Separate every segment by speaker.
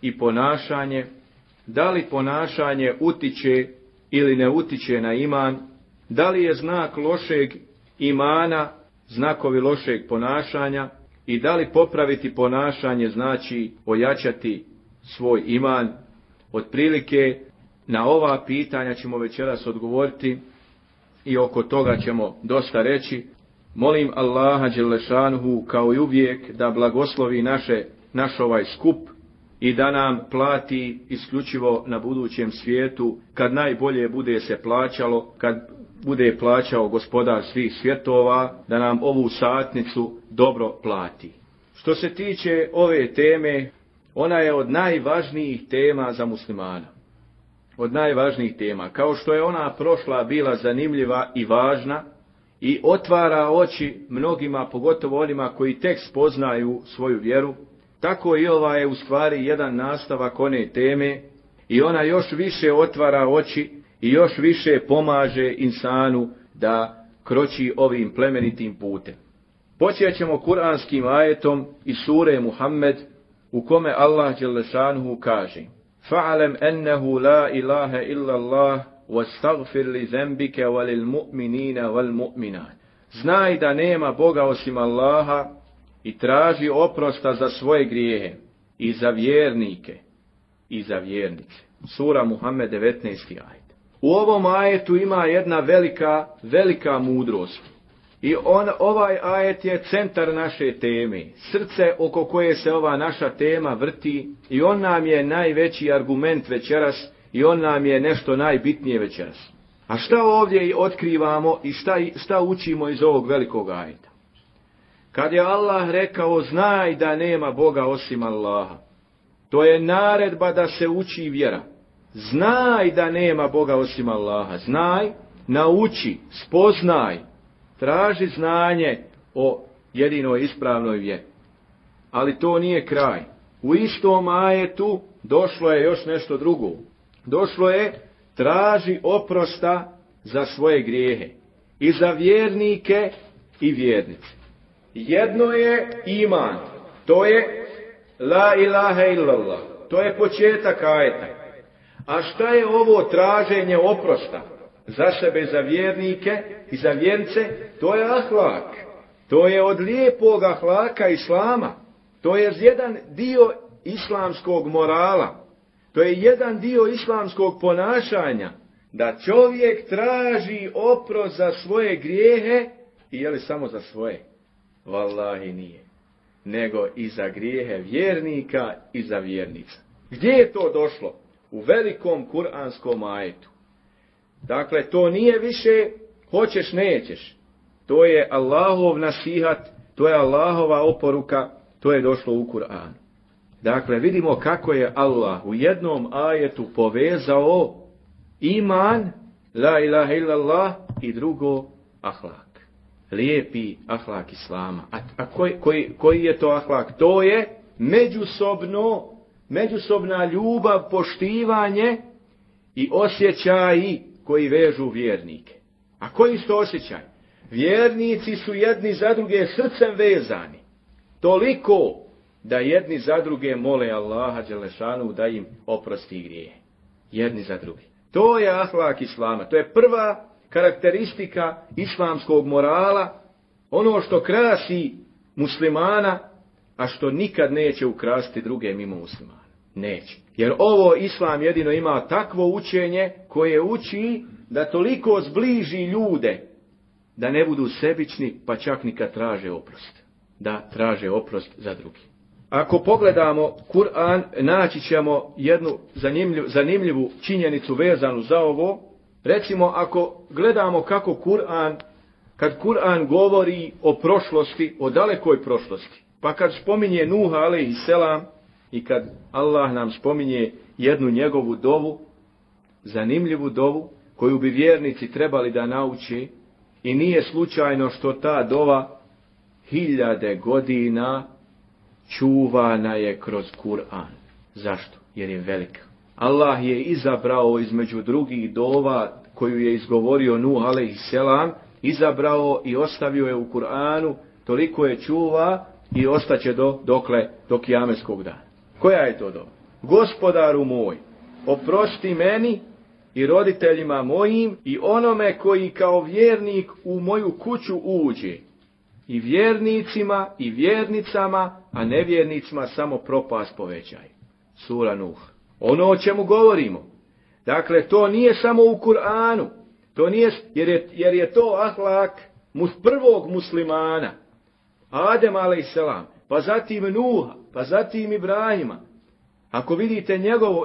Speaker 1: i ponašanje, da li ponašanje utiče ili ne utiče na iman, da li je znak lošeg imana znakovi lošeg ponašanja i da li popraviti ponašanje znači ojačati svoj iman. Otprilike na ova pitanja ćemo večeras odgovoriti i oko toga ćemo dosta reći. Molim Allaha Đelešanhu kao i uvijek da blagoslovi naše, naš ovaj skup i da nam plati isključivo na budućem svijetu, kad najbolje bude se plaćalo, kad bude plaćao gospodar svih svjetova, da nam ovu satnicu dobro plati. Što se tiče ove teme, ona je od najvažnijih tema za muslimana. Od najvažnijih tema. Kao što je ona prošla bila zanimljiva i važna i otvara oči mnogima, pogotovo onima koji tek spoznaju svoju vjeru, tako i ova je u stvari jedan nastavak one teme i ona još više otvara oči i još više pomaže insanu da kroči ovim plemenitim putem. Počet kuranskim ajetom i sure Muhammed u kome Allah Đelešanhu kaže Fa'alem ennehu la ilaha illa Allah li mu'minina wal Znaj da nema Boga osim Allaha i traži oprosta za svoje grijehe i za vjernike i za vjernike. Sura Muhammed 19. ajet. U ovom ajetu ima jedna velika, velika mudrost. I on, ovaj ajet je centar naše teme, srce oko koje se ova naša tema vrti i on nam je najveći argument večeras i on nam je nešto najbitnije večeras. A šta ovdje i otkrivamo i šta, šta učimo iz ovog velikog ajeta? Kad je Allah rekao znaj da nema Boga osim Allaha. To je naredba da se uči vjera. Znaj da nema Boga osim Allaha. Znaj, nauči, spoznaj, traži znanje o jedinoj ispravnoj vjeri. Ali to nije kraj. U istom ajetu došlo je još nešto drugo. Došlo je traži oprosta za svoje grijehe i za vjernike i vjernice. Jedno je iman, to je la ilaha illallah, to je početak ajeta. A šta je ovo traženje oprosta za sebe za vjernike i za vjence? To je ahlak, to je od lijepog ahlaka islama, to je jedan dio islamskog morala, to je jedan dio islamskog ponašanja, da čovjek traži oprost za svoje grijehe i je li samo za svoje. Wallahi nije. Nego i za grijehe vjernika i za vjernica. Gdje je to došlo? U velikom kuranskom ajetu. Dakle, to nije više hoćeš, nećeš. To je Allahov nasihat, to je Allahova oporuka, to je došlo u Kur'an. Dakle, vidimo kako je Allah u jednom ajetu povezao iman, la ilaha illallah, i drugo ahlak lijepi ahlak islama. A, koji, koji, koji je to ahlak? To je međusobno, međusobna ljubav, poštivanje i osjećaji koji vežu vjernike. A koji su osjećaj? Vjernici su jedni za druge srcem vezani. Toliko da jedni za druge mole Allaha Đelešanu da im oprosti grije. Jedni za druge. To je ahlak Islama. To je prva karakteristika islamskog morala, ono što krasi muslimana, a što nikad neće ukrasti druge mimo muslimana. Neće. Jer ovo islam jedino ima takvo učenje koje uči da toliko zbliži ljude da ne budu sebični pa čak ni traže oprost. Da traže oprost za drugi. Ako pogledamo Kur'an naći ćemo jednu zanimljivu činjenicu vezanu za ovo Recimo, ako gledamo kako Kur'an, kad Kur'an govori o prošlosti, o dalekoj prošlosti, pa kad spominje Nuha, ale i Selam, i kad Allah nam spominje jednu njegovu dovu, zanimljivu dovu, koju bi vjernici trebali da nauči, i nije slučajno što ta dova hiljade godina čuvana je kroz Kur'an. Zašto? Jer je velika. Allah je izabrao između drugih dova koju je izgovorio Nuh Selam, izabrao i ostavio je u Kur'anu, toliko je čuva i ostaće do, dokle, do kijameskog dana. Koja je to dova? Gospodaru moj, oprosti meni i roditeljima mojim i onome koji kao vjernik u moju kuću uđe i vjernicima i vjernicama, a nevjernicima samo propast povećaj. Sura Nuh. Ono o čemu govorimo. Dakle, to nije samo u Kur'anu. To nije, jer je, jer je to ahlak prvog muslimana. Adem a.s. Pa zatim Nuha, pa zatim Ibrahima. Ako vidite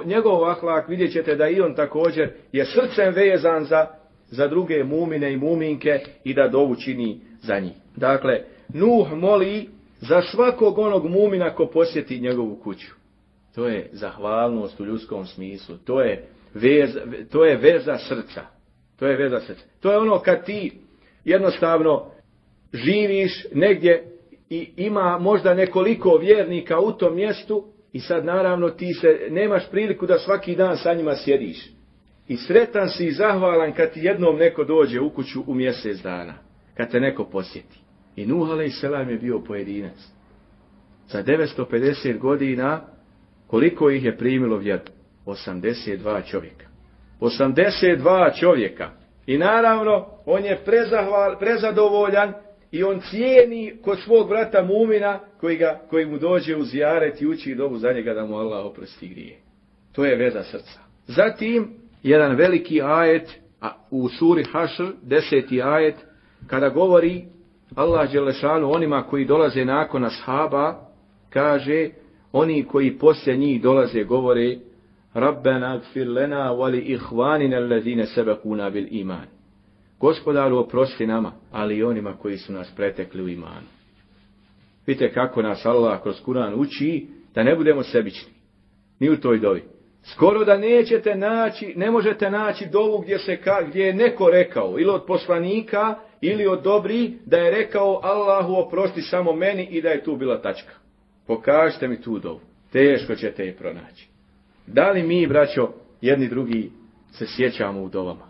Speaker 1: njegov, ahlak, vidjet ćete da i on također je srcem vezan za, za druge mumine i muminke i da dovu čini za njih. Dakle, Nuh moli za svakog onog mumina ko posjeti njegovu kuću to je zahvalnost u ljudskom smislu, to je veza, to je veza srca. To je veza srca. To je ono kad ti jednostavno živiš negdje i ima možda nekoliko vjernika u tom mjestu i sad naravno ti se nemaš priliku da svaki dan sa njima sjediš. I sretan si i zahvalan kad ti jednom neko dođe u kuću u mjesec dana, kad te neko posjeti. I i selam je bio pojedinac. Za 950 godina koliko ih je primilo vjeru? 82 čovjeka. 82 čovjeka. I naravno, on je prezahval, prezadovoljan i on cijeni kod svog brata Mumina koji, ga, koji mu dođe u zijaret i uči dobu za njega da mu Allah oprosti grije. To je veza srca. Zatim, jedan veliki ajet a u suri Hašr, deseti ajet, kada govori Allah Đelešanu onima koji dolaze nakon ashaba, kaže oni koji poslije njih dolaze govore Rabbena gfir lena wali lezine sebe kuna bil iman. Gospodaru oprosti nama, ali i onima koji su nas pretekli u imanu. Vidite kako nas Allah kroz Kur'an uči da ne budemo sebični. Ni u toj dovi. Skoro da nećete naći, ne možete naći dovu gdje, se, gdje je neko rekao, ili od poslanika, ili od dobri, da je rekao Allahu oprosti samo meni i da je tu bila tačka. Pokažite mi tu dovu. Teško ćete je pronaći. Da li mi, braćo, jedni drugi se sjećamo u dovama?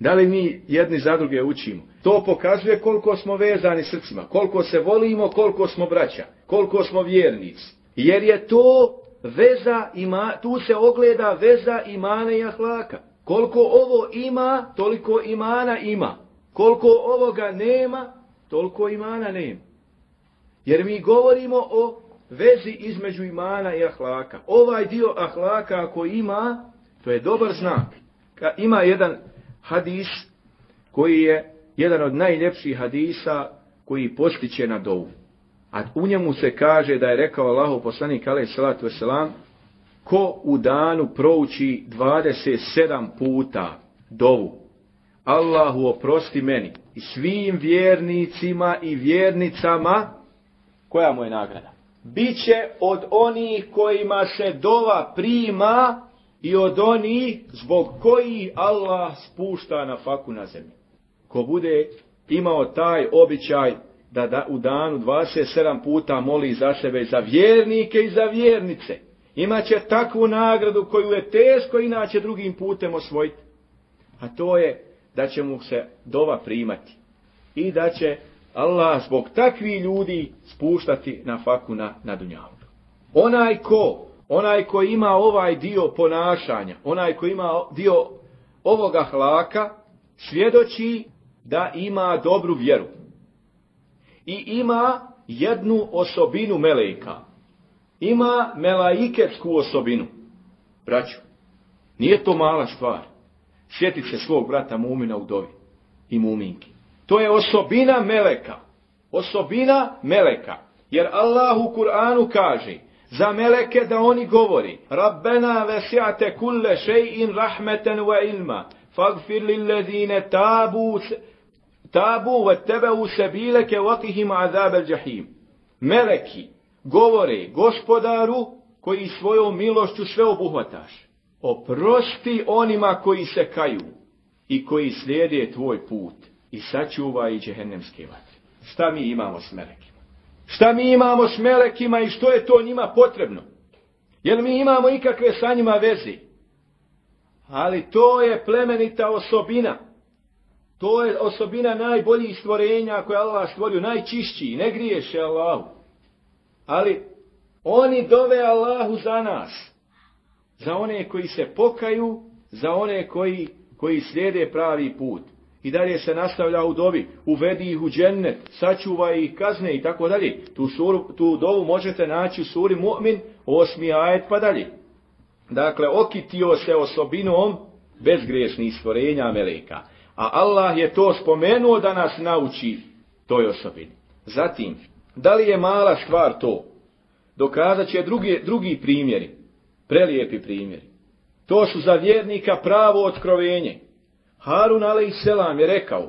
Speaker 1: Da li mi jedni za druge učimo? To pokazuje koliko smo vezani srcima, koliko se volimo, koliko smo braća, koliko smo vjernici. Jer je to veza ima, tu se ogleda veza imana i ahlaka. Koliko ovo ima, toliko imana ima. Koliko ovoga nema, toliko imana nema. Jer mi govorimo o vezi između imana i ahlaka. Ovaj dio ahlaka ako ima, to je dobar znak. Ima jedan hadis koji je jedan od najljepših hadisa koji postiće na dovu. A u njemu se kaže da je rekao Allahu poslanik alaih salatu wasalam, ko u danu prouči 27 puta dovu, Allahu oprosti meni i svim vjernicima i vjernicama, koja mu je nagrada? bit će od onih kojima se dova prima i od onih zbog koji Allah spušta na faku na zemlju. Ko bude imao taj običaj da, da u danu 27 puta moli za sebe za vjernike i za vjernice, imaće takvu nagradu koju je teško inače drugim putem osvojiti. A to je da će mu se dova primati i da će Allah zbog takvi ljudi spuštati na faku na, na dunjavu. Onaj ko, onaj ko ima ovaj dio ponašanja, onaj ko ima dio ovoga hlaka, svjedoči da ima dobru vjeru. I ima jednu osobinu melejka. Ima melaiketsku osobinu. Braću, nije to mala stvar. Sjetit se svog brata mumina u dovi i muminki. To je osobina meleka. Osobina meleka. Jer Allah u Kur'anu kaže za meleke da oni govori Rabbena vesi'ate kulle še'in rahmeten wa ilma fagfir lillezine tabu tabu ve u sebileke vakihim azab el jahim. Meleki govore gospodaru koji svojom milošću sve obuhvataš. Oprosti onima koji se kaju i koji slijede tvoj put i sačuva ovaj i džehennemske vatre. Šta mi imamo s melekima? Šta mi imamo s melekima i što je to njima potrebno? Jer mi imamo ikakve sa njima vezi. Ali to je plemenita osobina. To je osobina najboljih stvorenja koje Allah stvorio, najčišćiji, ne griješe Allahu. Ali oni dove Allahu za nas, za one koji se pokaju, za one koji, koji slijede pravi put. I dalje se nastavlja u dovi, uvedi ih u džennet, sačuvaj ih kazne i tako dalje. Tu, suru, tu dovu možete naći u suri Mu'min, osmi ajet pa dalje. Dakle, okitio se osobinom bezgrešnih stvorenja meleka. A Allah je to spomenuo da nas nauči toj osobini. Zatim, da li je mala stvar to? Dokazat će drugi, drugi primjeri, prelijepi primjeri. To su za vjernika pravo otkrovenje. Harun a.s. je rekao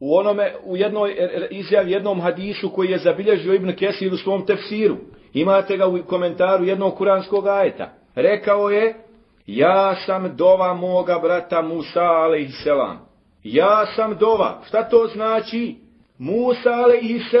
Speaker 1: u, onome, u jednoj er, er, izjavi jednom hadisu koji je zabilježio Ibn Kesir u svom tefsiru. Imate ga u komentaru jednog kuranskog ajeta. Rekao je, ja sam dova moga brata Musa a.s. Ja sam dova. Šta to znači? Musa a.s.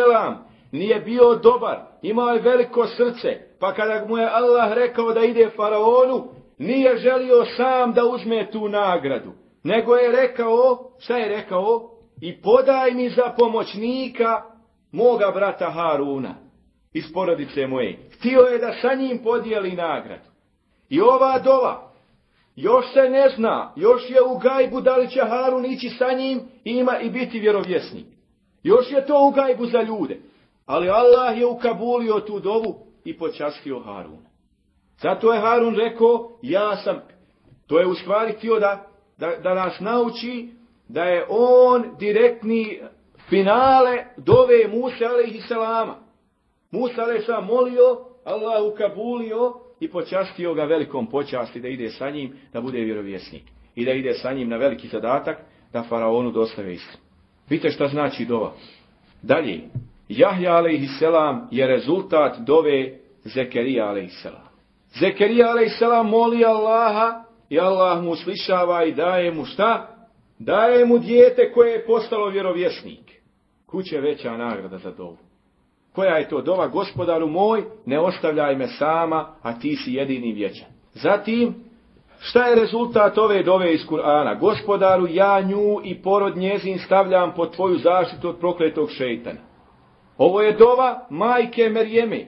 Speaker 1: nije bio dobar. Imao je veliko srce. Pa kada mu je Allah rekao da ide faraonu, nije želio sam da uzme tu nagradu nego je rekao, šta je rekao? I podaj mi za pomoćnika moga brata Haruna iz porodice moje. Htio je da sa njim podijeli nagradu. I ova dova, još se ne zna, još je u gajbu da li će Harun ići sa njim i ima i biti vjerovjesnik. Još je to u gajbu za ljude. Ali Allah je ukabulio tu dovu i počastio Haruna. Zato je Harun rekao, ja sam, to je u stvari htio da da, da nas nauči da je on direktni finale dove Musa alaihi salama. Musa alaihi salama molio, Allah ukabulio i počastio ga velikom počasti da ide sa njim, da bude vjerovjesnik. I da ide sa njim na veliki zadatak da faraonu dostave istinu. Vidite šta znači dova. Dalje, Jahja alaihi je rezultat dove Zekerija alaihi selam. Zekerija alaihi salam moli Allaha i Allah mu slišava i daje mu šta? Daje mu dijete koje je postalo vjerovjesnik. Kuće veća nagrada za dovu. Koja je to dova? Gospodaru moj, ne ostavljaj me sama, a ti si jedini vječan. Zatim, šta je rezultat ove dove iz Kur'ana? Gospodaru, ja nju i porod njezin stavljam pod tvoju zaštitu od prokletog šeitana. Ovo je dova majke Merjeme.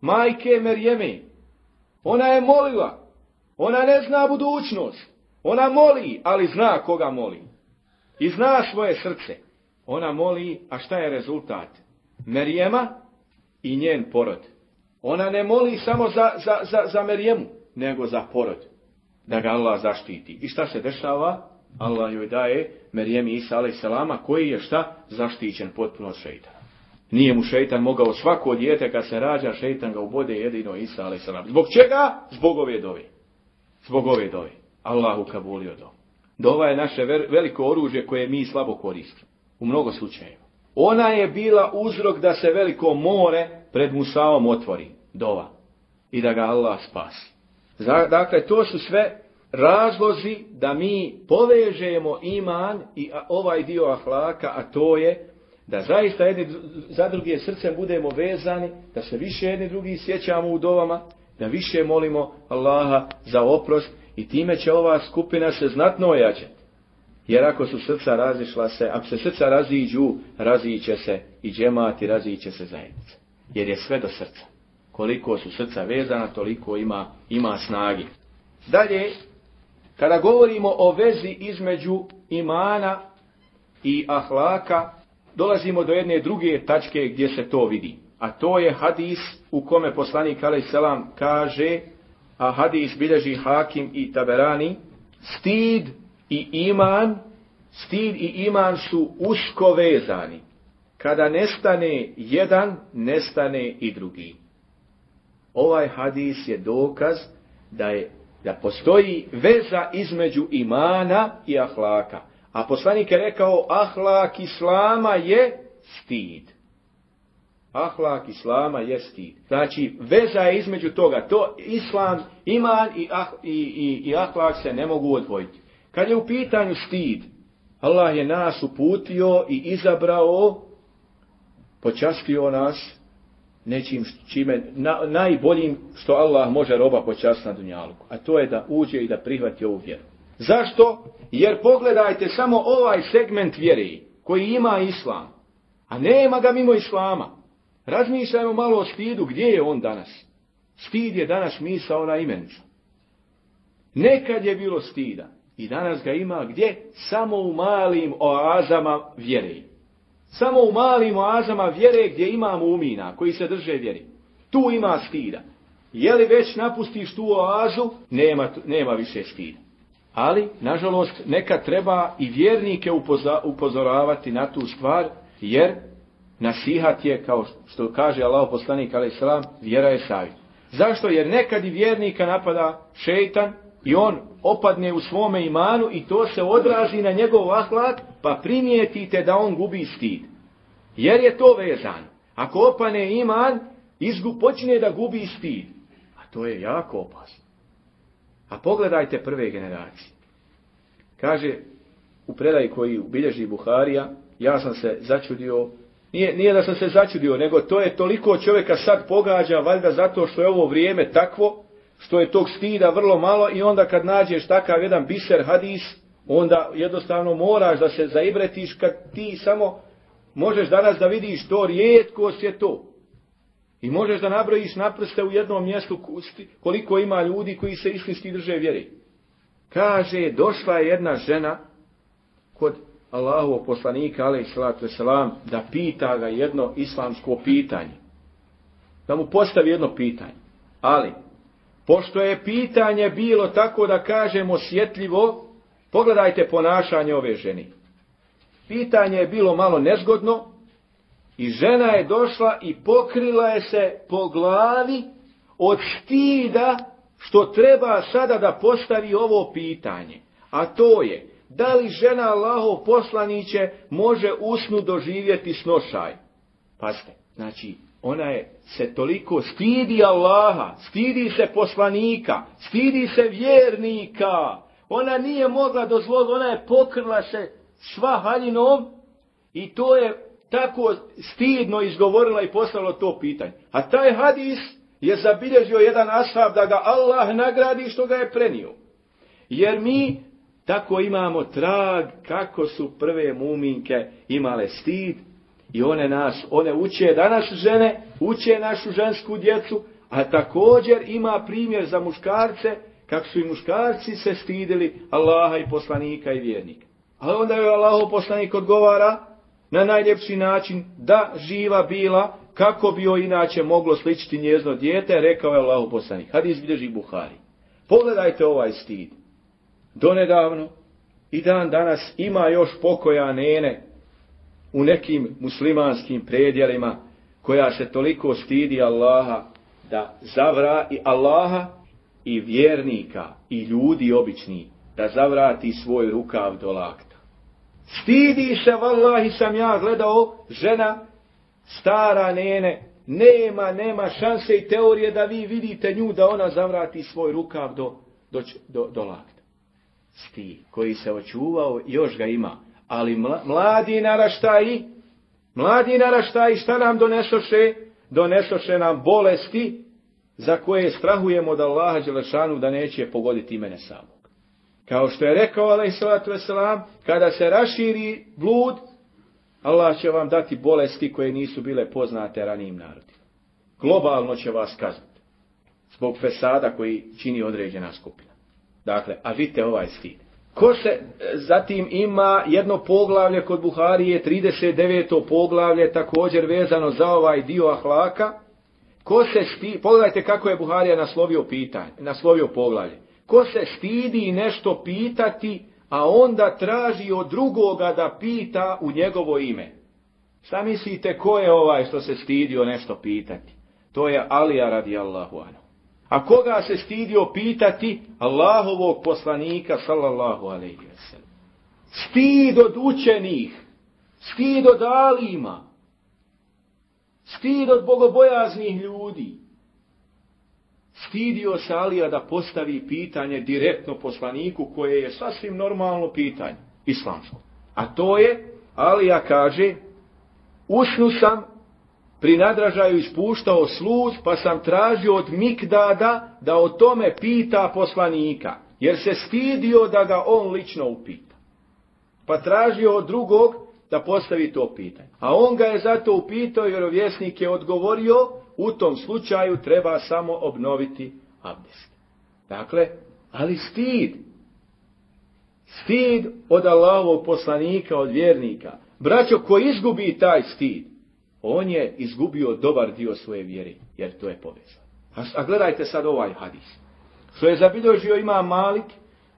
Speaker 1: Majke Merjeme. Ona je molila ona ne zna budućnost. Ona moli, ali zna koga moli. I zna svoje srce. Ona moli, a šta je rezultat? Merijema i njen porod. Ona ne moli samo za, za, za, za Merijemu, nego za porod. Da ga Allah zaštiti. I šta se dešava? Allah joj daje Merijemi Isa selama koji je šta? Zaštićen potpuno od šeitana. Nije mu šeitan mogao svako dijete kad se rađa, šeitan ga ubode jedino Isa a.s. Zbog čega? Zbog ove dove zbog ove dove. Allahu kabulio do. Dova je naše veliko oružje koje mi slabo koristimo. U mnogo slučajeva. Ona je bila uzrok da se veliko more pred Musaom otvori. Dova. I da ga Allah spasi. Dakle, to su sve razlozi da mi povežemo iman i ovaj dio ahlaka, a to je da zaista jedni za druge srcem budemo vezani, da se više jedni drugi sjećamo u dovama, da više molimo Allaha za oprost i time će ova skupina se znatno ojačati. Jer ako su srca razišla se, ako se srca raziđu, raziće se i džemat i raziće se zajednica. Jer je sve do srca. Koliko su srca vezana, toliko ima, ima snagi. Dalje, kada govorimo o vezi između imana i ahlaka, dolazimo do jedne druge tačke gdje se to vidi. A to je hadis u kome poslanik selam kaže, a hadis bilježi hakim i taberani, stid i iman, stid i iman su usko vezani. Kada nestane jedan, nestane i drugi. Ovaj hadis je dokaz da je da postoji veza između imana i ahlaka. A poslanik je rekao, ahlak islama je stid ahlak islama je stid. Znači, veza je između toga. To islam, iman ah, i, i, i, ahlak se ne mogu odvojiti. Kad je u pitanju stid, Allah je nas uputio i izabrao, počastio nas nečim čime, najboljim što Allah može roba počast na dunjalku. A to je da uđe i da prihvati ovu vjeru. Zašto? Jer pogledajte samo ovaj segment vjeri koji ima islam. A nema ga mimo islama. Razmišljajmo malo o stidu, gdje je on danas? Stid je danas misao ona imencu. Nekad je bilo stida i danas ga ima gdje? Samo u malim oazama vjere. Samo u malim oazama vjere gdje ima mumina koji se drže vjeri. Tu ima stida. Je li već napustiš tu oazu, nema, nema više stida. Ali, nažalost, neka treba i vjernike upozoravati na tu stvar, jer Nasihat je, kao što kaže Allah poslanik islam, vjera je savjet. Zašto? Jer nekad i vjernika napada šeitan i on opadne u svome imanu i to se odrazi na njegov ahlak, pa primijetite da on gubi stid. Jer je to vezano. Ako opane iman, izgu, počne da gubi stid. A to je jako opasno. A pogledajte prve generacije. Kaže u predaji koji bilježi Buharija, ja sam se začudio nije, nije da sam se začudio, nego to je toliko čovjeka sad pogađa, valjda zato što je ovo vrijeme takvo, što je tog stida vrlo malo i onda kad nađeš takav jedan biser hadis, onda jednostavno moraš da se zaibretiš kad ti samo možeš danas da vidiš to, rijetko je to. I možeš da nabrojiš naprste u jednom mjestu koliko ima ljudi koji se istinski drže vjeri. Kaže, došla je jedna žena kod Allahu poslanika, ali salatu selam, da pita ga jedno islamsko pitanje. Da mu postavi jedno pitanje. Ali, pošto je pitanje bilo tako da kažemo osjetljivo, pogledajte ponašanje ove žene. Pitanje je bilo malo nezgodno i žena je došla i pokrila je se po glavi od stida što treba sada da postavi ovo pitanje. A to je, da li žena Allaho poslaniće može usnu doživjeti snošaj? Pazite, znači ona je se toliko stidi Allaha, stidi se poslanika, stidi se vjernika. Ona nije mogla dozvoliti, ona je pokrila se sva haljinom i to je tako stidno izgovorila i poslala to pitanje. A taj hadis je zabilježio jedan ashab da ga Allah nagradi što ga je prenio. Jer mi tako imamo trag kako su prve muminke imale stid i one nas, one uče danas žene, uče našu žensku djecu, a također ima primjer za muškarce kako su i muškarci se stidili Allaha i poslanika i vjernika. A onda je Allaho poslanik odgovara na najljepši način da živa bila kako bi joj inače moglo sličiti njezno dijete, rekao je Allaho poslanik. Hadis bilježi Buhari. Pogledajte ovaj stid donedavno i dan danas ima još pokoja nene u nekim muslimanskim predjelima koja se toliko stidi Allaha da zavra i Allaha i vjernika i ljudi obični da zavrati svoj rukav do lakta. Stidi se, vallahi sam ja gledao, žena, stara nene, nema, nema šanse i teorije da vi vidite nju da ona zavrati svoj rukav do, do, do, do lakta sti koji se očuvao, još ga ima. Ali mladi naraštaji, mladi naraštaji šta nam donesoše? Donesoše nam bolesti za koje strahujemo da Allah Đelešanu da neće pogoditi mene samog. Kao što je rekao alaihissalatu wasalam, kada se raširi blud, Allah će vam dati bolesti koje nisu bile poznate ranijim narodima. Globalno će vas kazniti zbog fesada koji čini određena skupina. Dakle, a vidite ovaj stid. Ko se, e, zatim ima jedno poglavlje kod Buharije, 39. poglavlje, također vezano za ovaj dio ahlaka. Ko se sti, pogledajte kako je Buharija naslovio pitanje, naslovio poglavlje. Ko se stidi nešto pitati, a onda traži od drugoga da pita u njegovo ime. Šta mislite ko je ovaj što se stidio nešto pitati? To je Alija radijallahu anhu. A koga se stidio pitati? Allahovog poslanika, sallallahu alaihi wasallam. Stid od učenih, stid od alima, stid od bogobojaznih ljudi. Stidio se Alija da postavi pitanje direktno poslaniku koje je sasvim normalno pitanje, islamsko. A to je, Alija kaže, usnu sam pri nadražaju ispuštao sluz, pa sam tražio od Mikdada da o tome pita poslanika, jer se stidio da ga on lično upita. Pa tražio od drugog da postavi to pitanje. A on ga je zato upitao, jer vjesnik je odgovorio, u tom slučaju treba samo obnoviti abdest. Dakle, ali stid. Stid od Allahovog poslanika, od vjernika. Braćo, ko izgubi taj stid, on je izgubio dobar dio svoje vjere, jer to je povezan. A, gledajte sad ovaj hadis. Što je zabilježio ima Malik,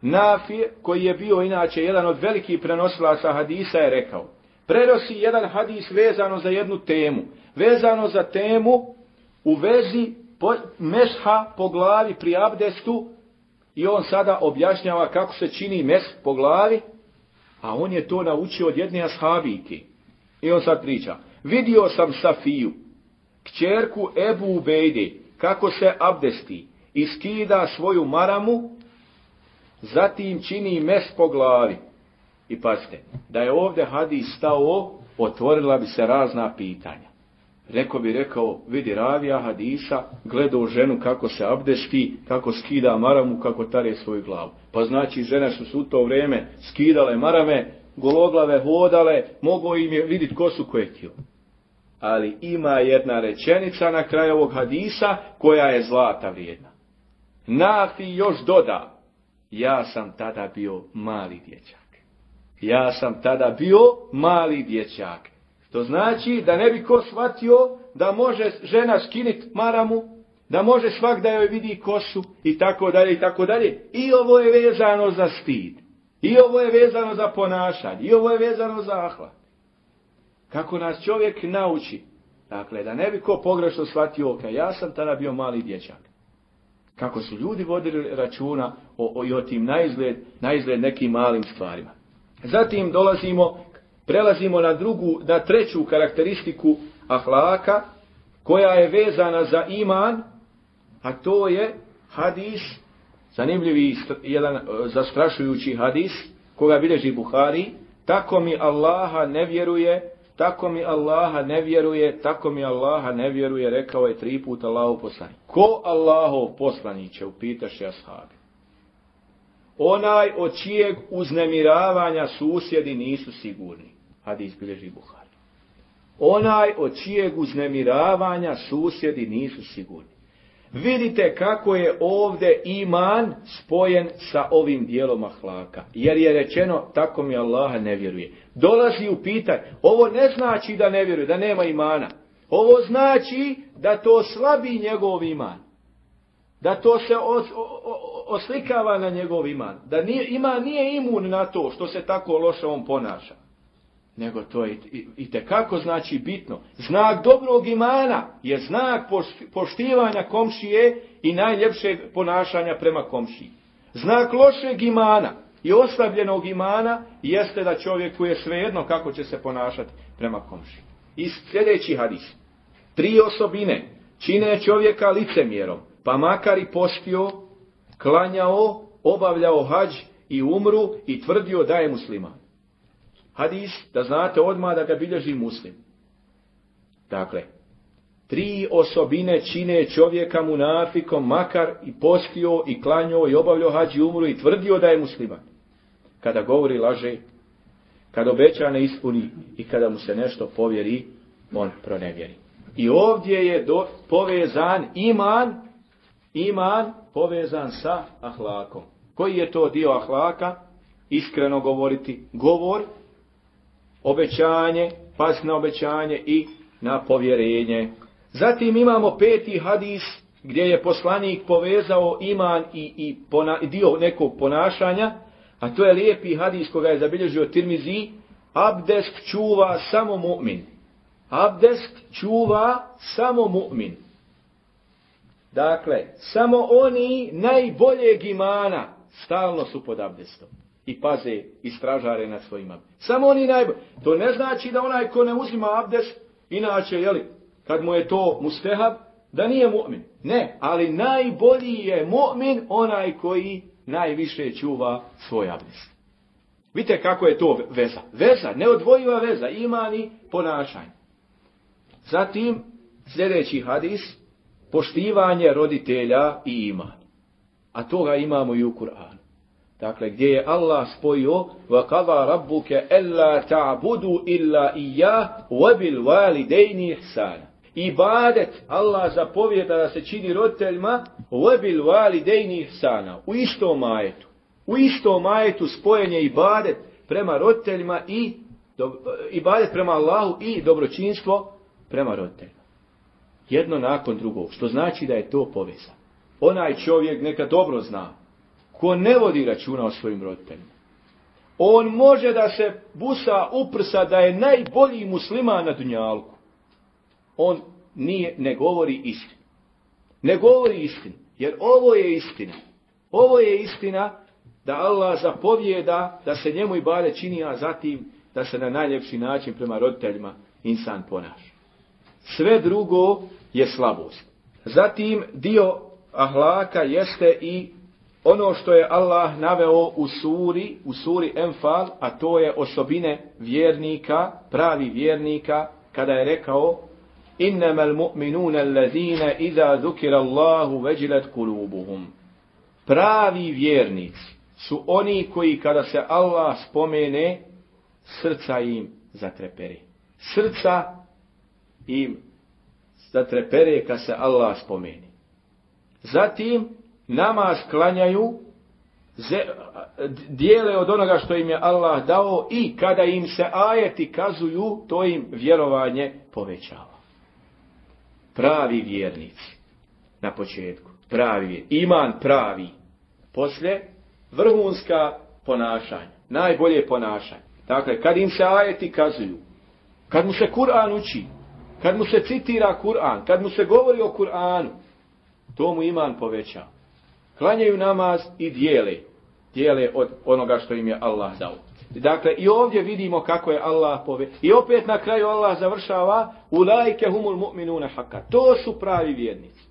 Speaker 1: Nafije, koji je bio inače jedan od velikih prenosilaca hadisa, je rekao, prenosi jedan hadis vezano za jednu temu, vezano za temu u vezi po, mesha po glavi pri abdestu i on sada objašnjava kako se čini mes po glavi, a on je to naučio od jedne ashabike. I on sad priča, Vidio sam Safiju, kćerku Ebu Ubejde, kako se abdesti i skida svoju maramu, zatim čini mes po glavi. I pazite, da je ovdje hadis stao, otvorila bi se razna pitanja. Neko bi rekao, vidi ravija hadisa, gledao ženu kako se abdesti, kako skida maramu, kako tare svoju glavu. Pa znači žene su u to vrijeme skidale marame gologlave hodale, mogu im je vidjeti kosu su htio. Ali ima jedna rečenica na kraju ovog hadisa koja je zlata vrijedna. Nafi još doda, ja sam tada bio mali dječak. Ja sam tada bio mali dječak. To znači da ne bi ko shvatio da može žena skiniti maramu, da može svak da joj vidi kosu i tako dalje i tako dalje. I ovo je vezano za stid. I ovo je vezano za ponašanje, i ovo je vezano za ahla. Kako nas čovjek nauči, dakle, da ne bi ko pogrešno shvatio oka, ja sam tada bio mali dječak. Kako su ljudi vodili računa o, o, i o tim naizgled, nekim malim stvarima. Zatim dolazimo, prelazimo na drugu, na treću karakteristiku ahlaka, koja je vezana za iman, a to je hadis Zanimljivi jedan e, zastrašujući hadis koga bilježi Buhari, tako mi Allaha ne vjeruje, tako mi Allaha ne vjeruje, tako mi Allaha ne vjeruje, rekao je tri puta Allahov poslanik. Ko će poslaniće, ja ashabi. Onaj od čijeg uznemiravanja susjedi nisu sigurni. Hadis bilježi Buhari. Onaj od čijeg uznemiravanja susjedi nisu sigurni. Vidite kako je ovdje iman spojen sa ovim dijelom hlaka. Jer je rečeno, tako mi Allaha ne vjeruje. Dolazi u pitanje. Ovo ne znači da ne vjeruje, da nema imana. Ovo znači da to slabi njegov iman. Da to se oslikava na njegov iman. Da nije, iman nije imun na to što se tako loše on ponaša nego to je i kako znači bitno. Znak dobrog imana je znak poštivanja komšije i najljepšeg ponašanja prema komšiji. Znak lošeg imana i ostavljenog imana jeste da čovjeku je svejedno kako će se ponašati prema komšiji. I sljedeći hadis. Tri osobine čine čovjeka licemjerom, pa makar i postio, klanjao, obavljao hađ i umru i tvrdio da je musliman hadis, da znate odmah da ga bilježi muslim. Dakle, tri osobine čine čovjeka munafikom, makar i postio, i klanjao, i obavljao hađi umru, i tvrdio da je musliman. Kada govori laže, kada obeća ne ispuni i kada mu se nešto povjeri, on pronevjeri. I ovdje je do, povezan iman, iman povezan sa ahlakom. Koji je to dio ahlaka? Iskreno govoriti govor obećanje, pas na obećanje i na povjerenje. Zatim imamo peti hadis gdje je poslanik povezao iman i, i pona, dio nekog ponašanja, a to je lijepi hadis koga je zabilježio Tirmizi, abdest čuva samo mu'min. Abdest čuva samo mu'min. Dakle, samo oni najboljeg imana stalno su pod abdestom i paze i stražare nad svojima. Samo oni najbolji. To ne znači da onaj ko ne uzima abdes. inače, jeli, kad mu je to mustehab, da nije mu'min. Ne, ali najbolji je mu'min onaj koji najviše čuva svoj abdes. Vidite kako je to veza. Veza, neodvojiva veza, imani ponašanje. Zatim, sljedeći hadis, poštivanje roditelja i iman. A toga imamo i u Kur'anu. Dakle, gdje je Allah spojio وَقَضَا رَبُّكَ أَلَّا تَعْبُدُوا إِلَّا إِيَّا وَبِلْ وَالِدَيْنِ إِحْسَانَ Ibadet Allah zapovjeda da se čini roditeljima vali وَالِدَيْنِ إِحْسَانَ U istom majetu. U istom majetu spojen je ibadet prema roditeljima i ibadet prema Allahu i dobročinstvo prema roditeljima. Jedno nakon drugog, što znači da je to povezano. Onaj čovjek neka dobro zna ko ne vodi računa o svojim roditeljima. On može da se busa uprsa da je najbolji musliman na dunjalku. On nije, ne govori istinu. Ne govori istinu. Jer ovo je istina. Ovo je istina da Allah zapovjeda da se njemu i bare čini, a zatim da se na najljepši način prema roditeljima insan ponaša. Sve drugo je slabost. Zatim dio ahlaka jeste i ono što je Allah naveo u suri, u suri Enfal, a to je osobine vjernika, pravi vjernika, kada je rekao Innama al-mu'minuna allazina Allahu kulubuhum. Pravi vjernici su oni koji kada se Allah spomene, srca im zatreperi. Srca im zatrepere kada se Allah spomeni. Zatim, namaz klanjaju, dijele od onoga što im je Allah dao i kada im se ajeti kazuju, to im vjerovanje povećava. Pravi vjernici na početku, pravi iman pravi. Poslije vrhunska ponašanja, najbolje ponašanje. Dakle, kad im se ajeti kazuju, kad mu se Kur'an uči, kad mu se citira Kur'an, kad mu se govori o Kur'anu, to mu iman povećava. Klanjaju namaz i dijele. Dijele od onoga što im je Allah dao. Dakle, i ovdje vidimo kako je Allah pove. I opet na kraju Allah završava u lajke humul mu'minuna haka. To su pravi vjernici.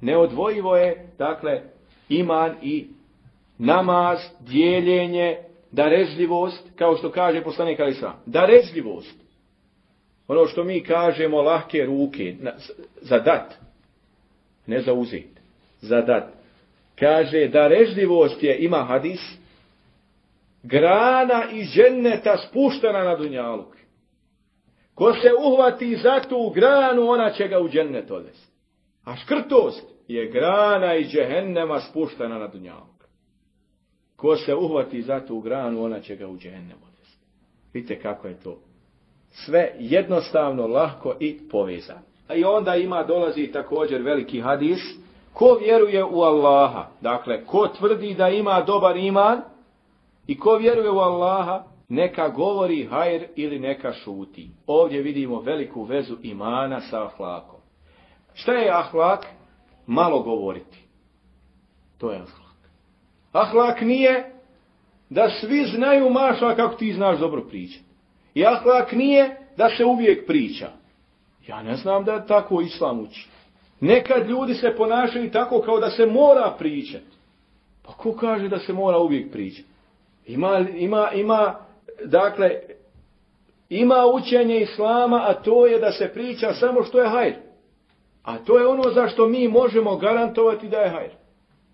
Speaker 1: Neodvojivo je, dakle, iman i namaz, dijeljenje, darežljivost, kao što kaže poslanik Ali Sam. Darežljivost. Ono što mi kažemo lahke ruke, za dat, ne za uzet, za dat. Kaže da režljivost je, ima hadis, grana i ženeta spuštena na dunjaluk. Ko se uhvati za tu granu, ona će ga u džennet odvesti. A škrtost je grana i džehennema spuštena na dunjaluk. Ko se uhvati za tu granu, ona će ga u džehennem odvesti. Vidite kako je to. Sve jednostavno, lahko i povezano. A i onda ima, dolazi također veliki hadis, Ko vjeruje u Allaha? Dakle, ko tvrdi da ima dobar iman i ko vjeruje u Allaha, neka govori hajr ili neka šuti. Ovdje vidimo veliku vezu imana sa ahlakom. Šta je ahlak? Malo govoriti. To je ahlak. Ahlak nije da svi znaju maša kako ti znaš dobro pričati. I ahlak nije da se uvijek priča. Ja ne znam da je tako islam učin. Nekad ljudi se ponašaju tako kao da se mora pričati. Pa ko kaže da se mora uvijek pričati? Ima, ima, ima, dakle, ima učenje Islama, a to je da se priča samo što je hajr. A to je ono za što mi možemo garantovati da je hajr.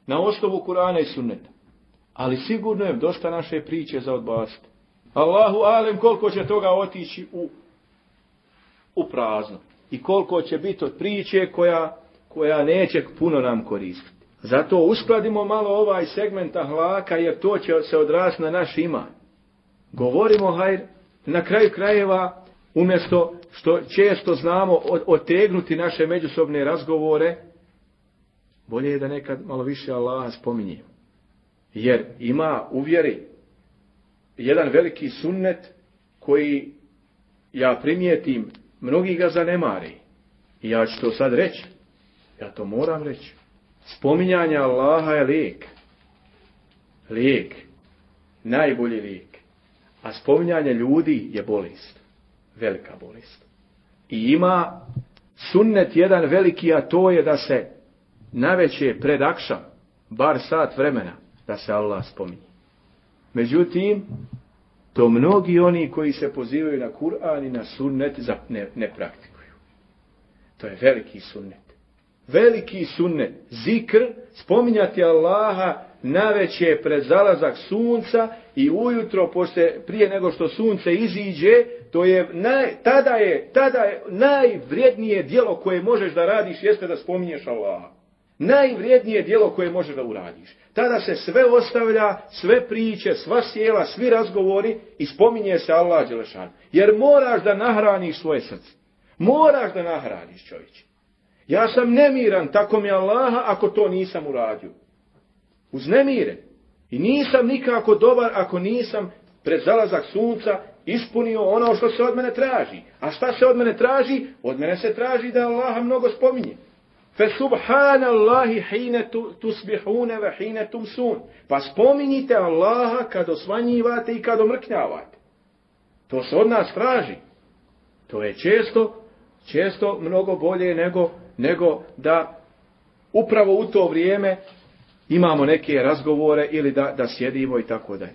Speaker 1: Na osnovu Kurana i Sunneta. Ali sigurno je dosta naše priče za odbaciti. Allahu alem koliko će toga otići u, u prazno i koliko će biti od priče koja, koja neće puno nam koristiti. Zato uskladimo malo ovaj segment ahlaka jer to će se odrast na naš iman. Govorimo hajr, na kraju krajeva umjesto što često znamo otegnuti naše međusobne razgovore, bolje je da nekad malo više Allaha spominjemo. Jer ima uvjeri jedan veliki sunnet koji ja primijetim mnogi ga zanemari. I ja ću to sad reći. Ja to moram reći. Spominjanje Allaha je lijek. Lijek. Najbolji lijek. A spominjanje ljudi je bolest. Velika bolest. I ima sunnet jedan veliki, a to je da se naveće pred bar sat vremena, da se Allah spominje. Međutim, to mnogi oni koji se pozivaju na Kur'an i na sunnet ne, ne praktikuju. To je veliki sunnet. Veliki sunnet. Zikr, spominjati Allaha na pred zalazak sunca i ujutro poslije, prije nego što sunce iziđe, to je naj, tada je tada je najvrijednije djelo koje možeš da radiš jeste da spominješ Allaha najvrijednije djelo koje može da uradiš. Tada se sve ostavlja, sve priče, sva sjela, svi razgovori i spominje se Allah Đelešan. Jer moraš da nahraniš svoje srce. Moraš da nahraniš čovječe. Ja sam nemiran, tako mi Allaha, ako to nisam uradio. Uznemiren. I nisam nikako dobar ako nisam pred zalazak sunca ispunio ono što se od mene traži. A šta se od mene traži? Od mene se traži da Allaha mnogo spominje. فَسُبْحَانَ subhanallahi hine تُسْبِحُونَ ve hine tumsun. Pa spominjite Allaha kad osvanjivate i kad omrknjavate. To se od nas traži. To je često, često mnogo bolje nego, nego da upravo u to vrijeme imamo neke razgovore ili da, da sjedimo i tako dalje.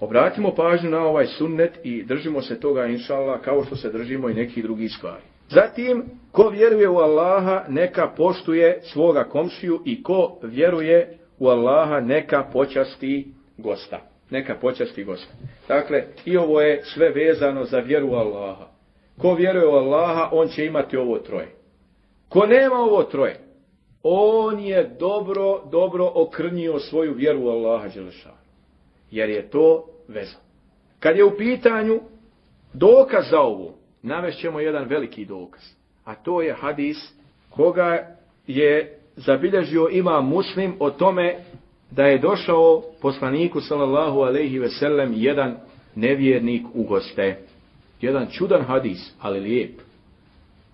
Speaker 1: Obratimo pažnju na ovaj sunnet i držimo se toga inšallah kao što se držimo i nekih drugih stvari. Zatim, ko vjeruje u Allaha, neka poštuje svoga komšiju i ko vjeruje u Allaha, neka počasti gosta. Neka počasti gosta. Dakle, i ovo je sve vezano za vjeru u Allaha. Ko vjeruje u Allaha, on će imati ovo troje. Ko nema ovo troje, on je dobro, dobro okrnio svoju vjeru u Allaha Đelešana. Jer je to vezano. Kad je u pitanju dokaz za ovo, navešćemo jedan veliki dokaz. A to je hadis koga je zabilježio ima muslim o tome da je došao poslaniku sallallahu alaihi veselem jedan nevjernik u goste. Jedan čudan hadis, ali lijep.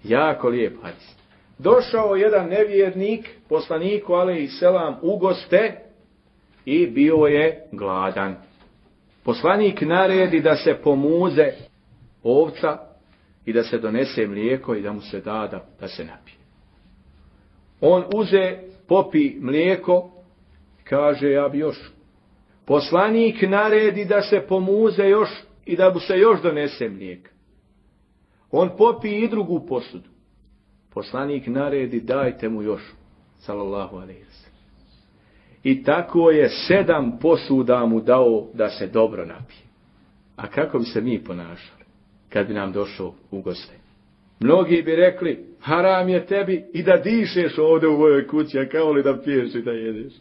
Speaker 1: Jako lijep hadis. Došao jedan nevjernik poslaniku alaihi selam u goste i bio je gladan. Poslanik naredi da se pomuze ovca i da se donese mlijeko i da mu se da da, se napije. On uze, popi mlijeko, kaže ja bi još. Poslanik naredi da se pomuze još i da mu se još donese mlijek. On popi i drugu posudu. Poslanik naredi dajte mu još. Salallahu alaihi I tako je sedam posuda mu dao da se dobro napije. A kako bi se mi ponašali? kad bi nam došao u goste. Mnogi bi rekli, haram je tebi i da dišeš ovdje u ovoj kući, a kao li da piješ i da jedeš.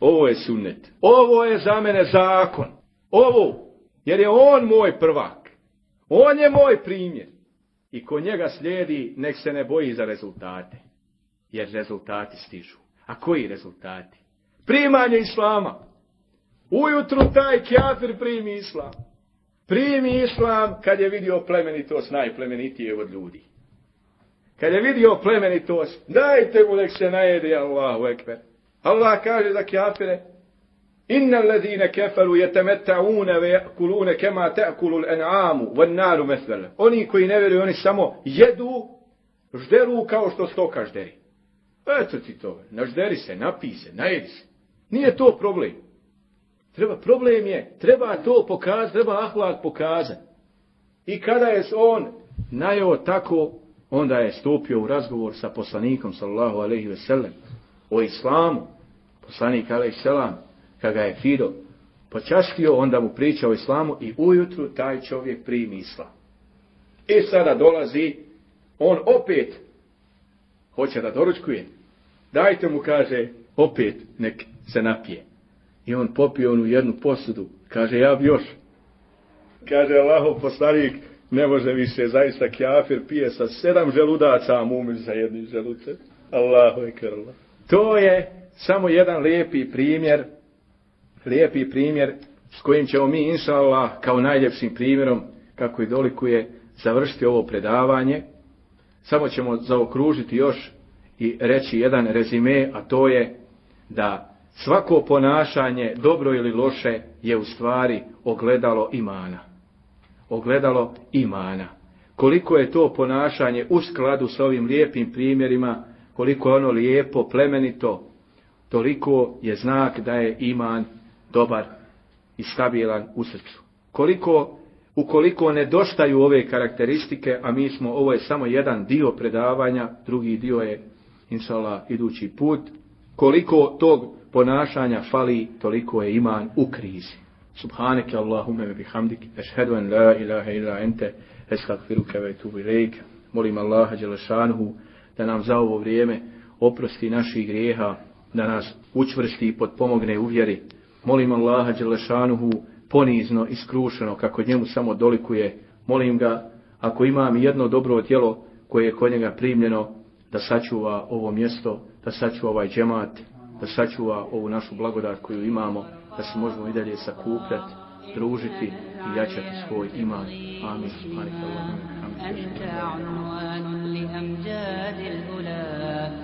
Speaker 1: Ovo je sunnet. Ovo je za mene zakon. Ovo, jer je on moj prvak. On je moj primjer. I ko njega slijedi, nek se ne boji za rezultate. Jer rezultati stižu. A koji rezultati? Primanje islama. Ujutru taj kjafir primi islam primi islam kad je vidio plemenitost najplemenitije od ljudi. Kad je vidio plemenitost, dajte mu nek se najede Allahu ekber. Allah kaže za kafire, Inna je keferu jetemeta'une ve kulune kema en amu van naru mesele. Oni koji ne vjeruju, oni samo jedu, žderu kao što stoka žderi. Eto ti to, nažderi se, napise, najedi se. Nije to problem. Treba, problem je, treba to pokazati, treba ahlak pokazati. I kada je on najeo tako, onda je stupio u razgovor sa poslanikom, sallallahu alaihi sellem o islamu. Poslanik, alaihi selam, kada ga je Fido počastio, onda mu priča o islamu i ujutru taj čovjek primisla. I e, sada dolazi, on opet hoće da doručkuje. Dajte mu, kaže, opet nek se napije. I on popio onu jednu posudu. Kaže, ja bi još. Kaže, Allaho poslanik, ne može više, zaista kjafir pije sa sedam želudaca, a za za jednim allaho Allahu ekber. To je samo jedan lijepi primjer, lijepi primjer s kojim ćemo mi, inša Allah, kao najljepšim primjerom, kako i dolikuje, završiti ovo predavanje. Samo ćemo zaokružiti još i reći jedan rezime, a to je da Svako ponašanje, dobro ili loše, je u stvari ogledalo imana. Ogledalo imana. Koliko je to ponašanje u skladu sa ovim lijepim primjerima, koliko je ono lijepo, plemenito, toliko je znak da je iman dobar i stabilan u srcu. Koliko, ukoliko nedostaju ove karakteristike, a mi smo, ovo je samo jedan dio predavanja, drugi dio je, insala, idući put, koliko tog ponašanja fali, toliko je iman u krizi. Subhaneke Allahume bihamdik, ešhedu en la ilaha ila ente, Molim Allaha Đelešanuhu da nam za ovo vrijeme oprosti naših grijeha, da nas učvrsti i potpomogne u vjeri. Molim Allaha Đelešanuhu ponizno i skrušeno, kako njemu samo dolikuje. Molim ga, ako imam jedno dobro tijelo koje je kod njega primljeno, da sačuva ovo mjesto, da sačuva ovaj džemat, da sačuva ovu našu blagodat koju imamo, da se možemo i dalje sakupljati, družiti i jačati svoj iman. Amin. Amin.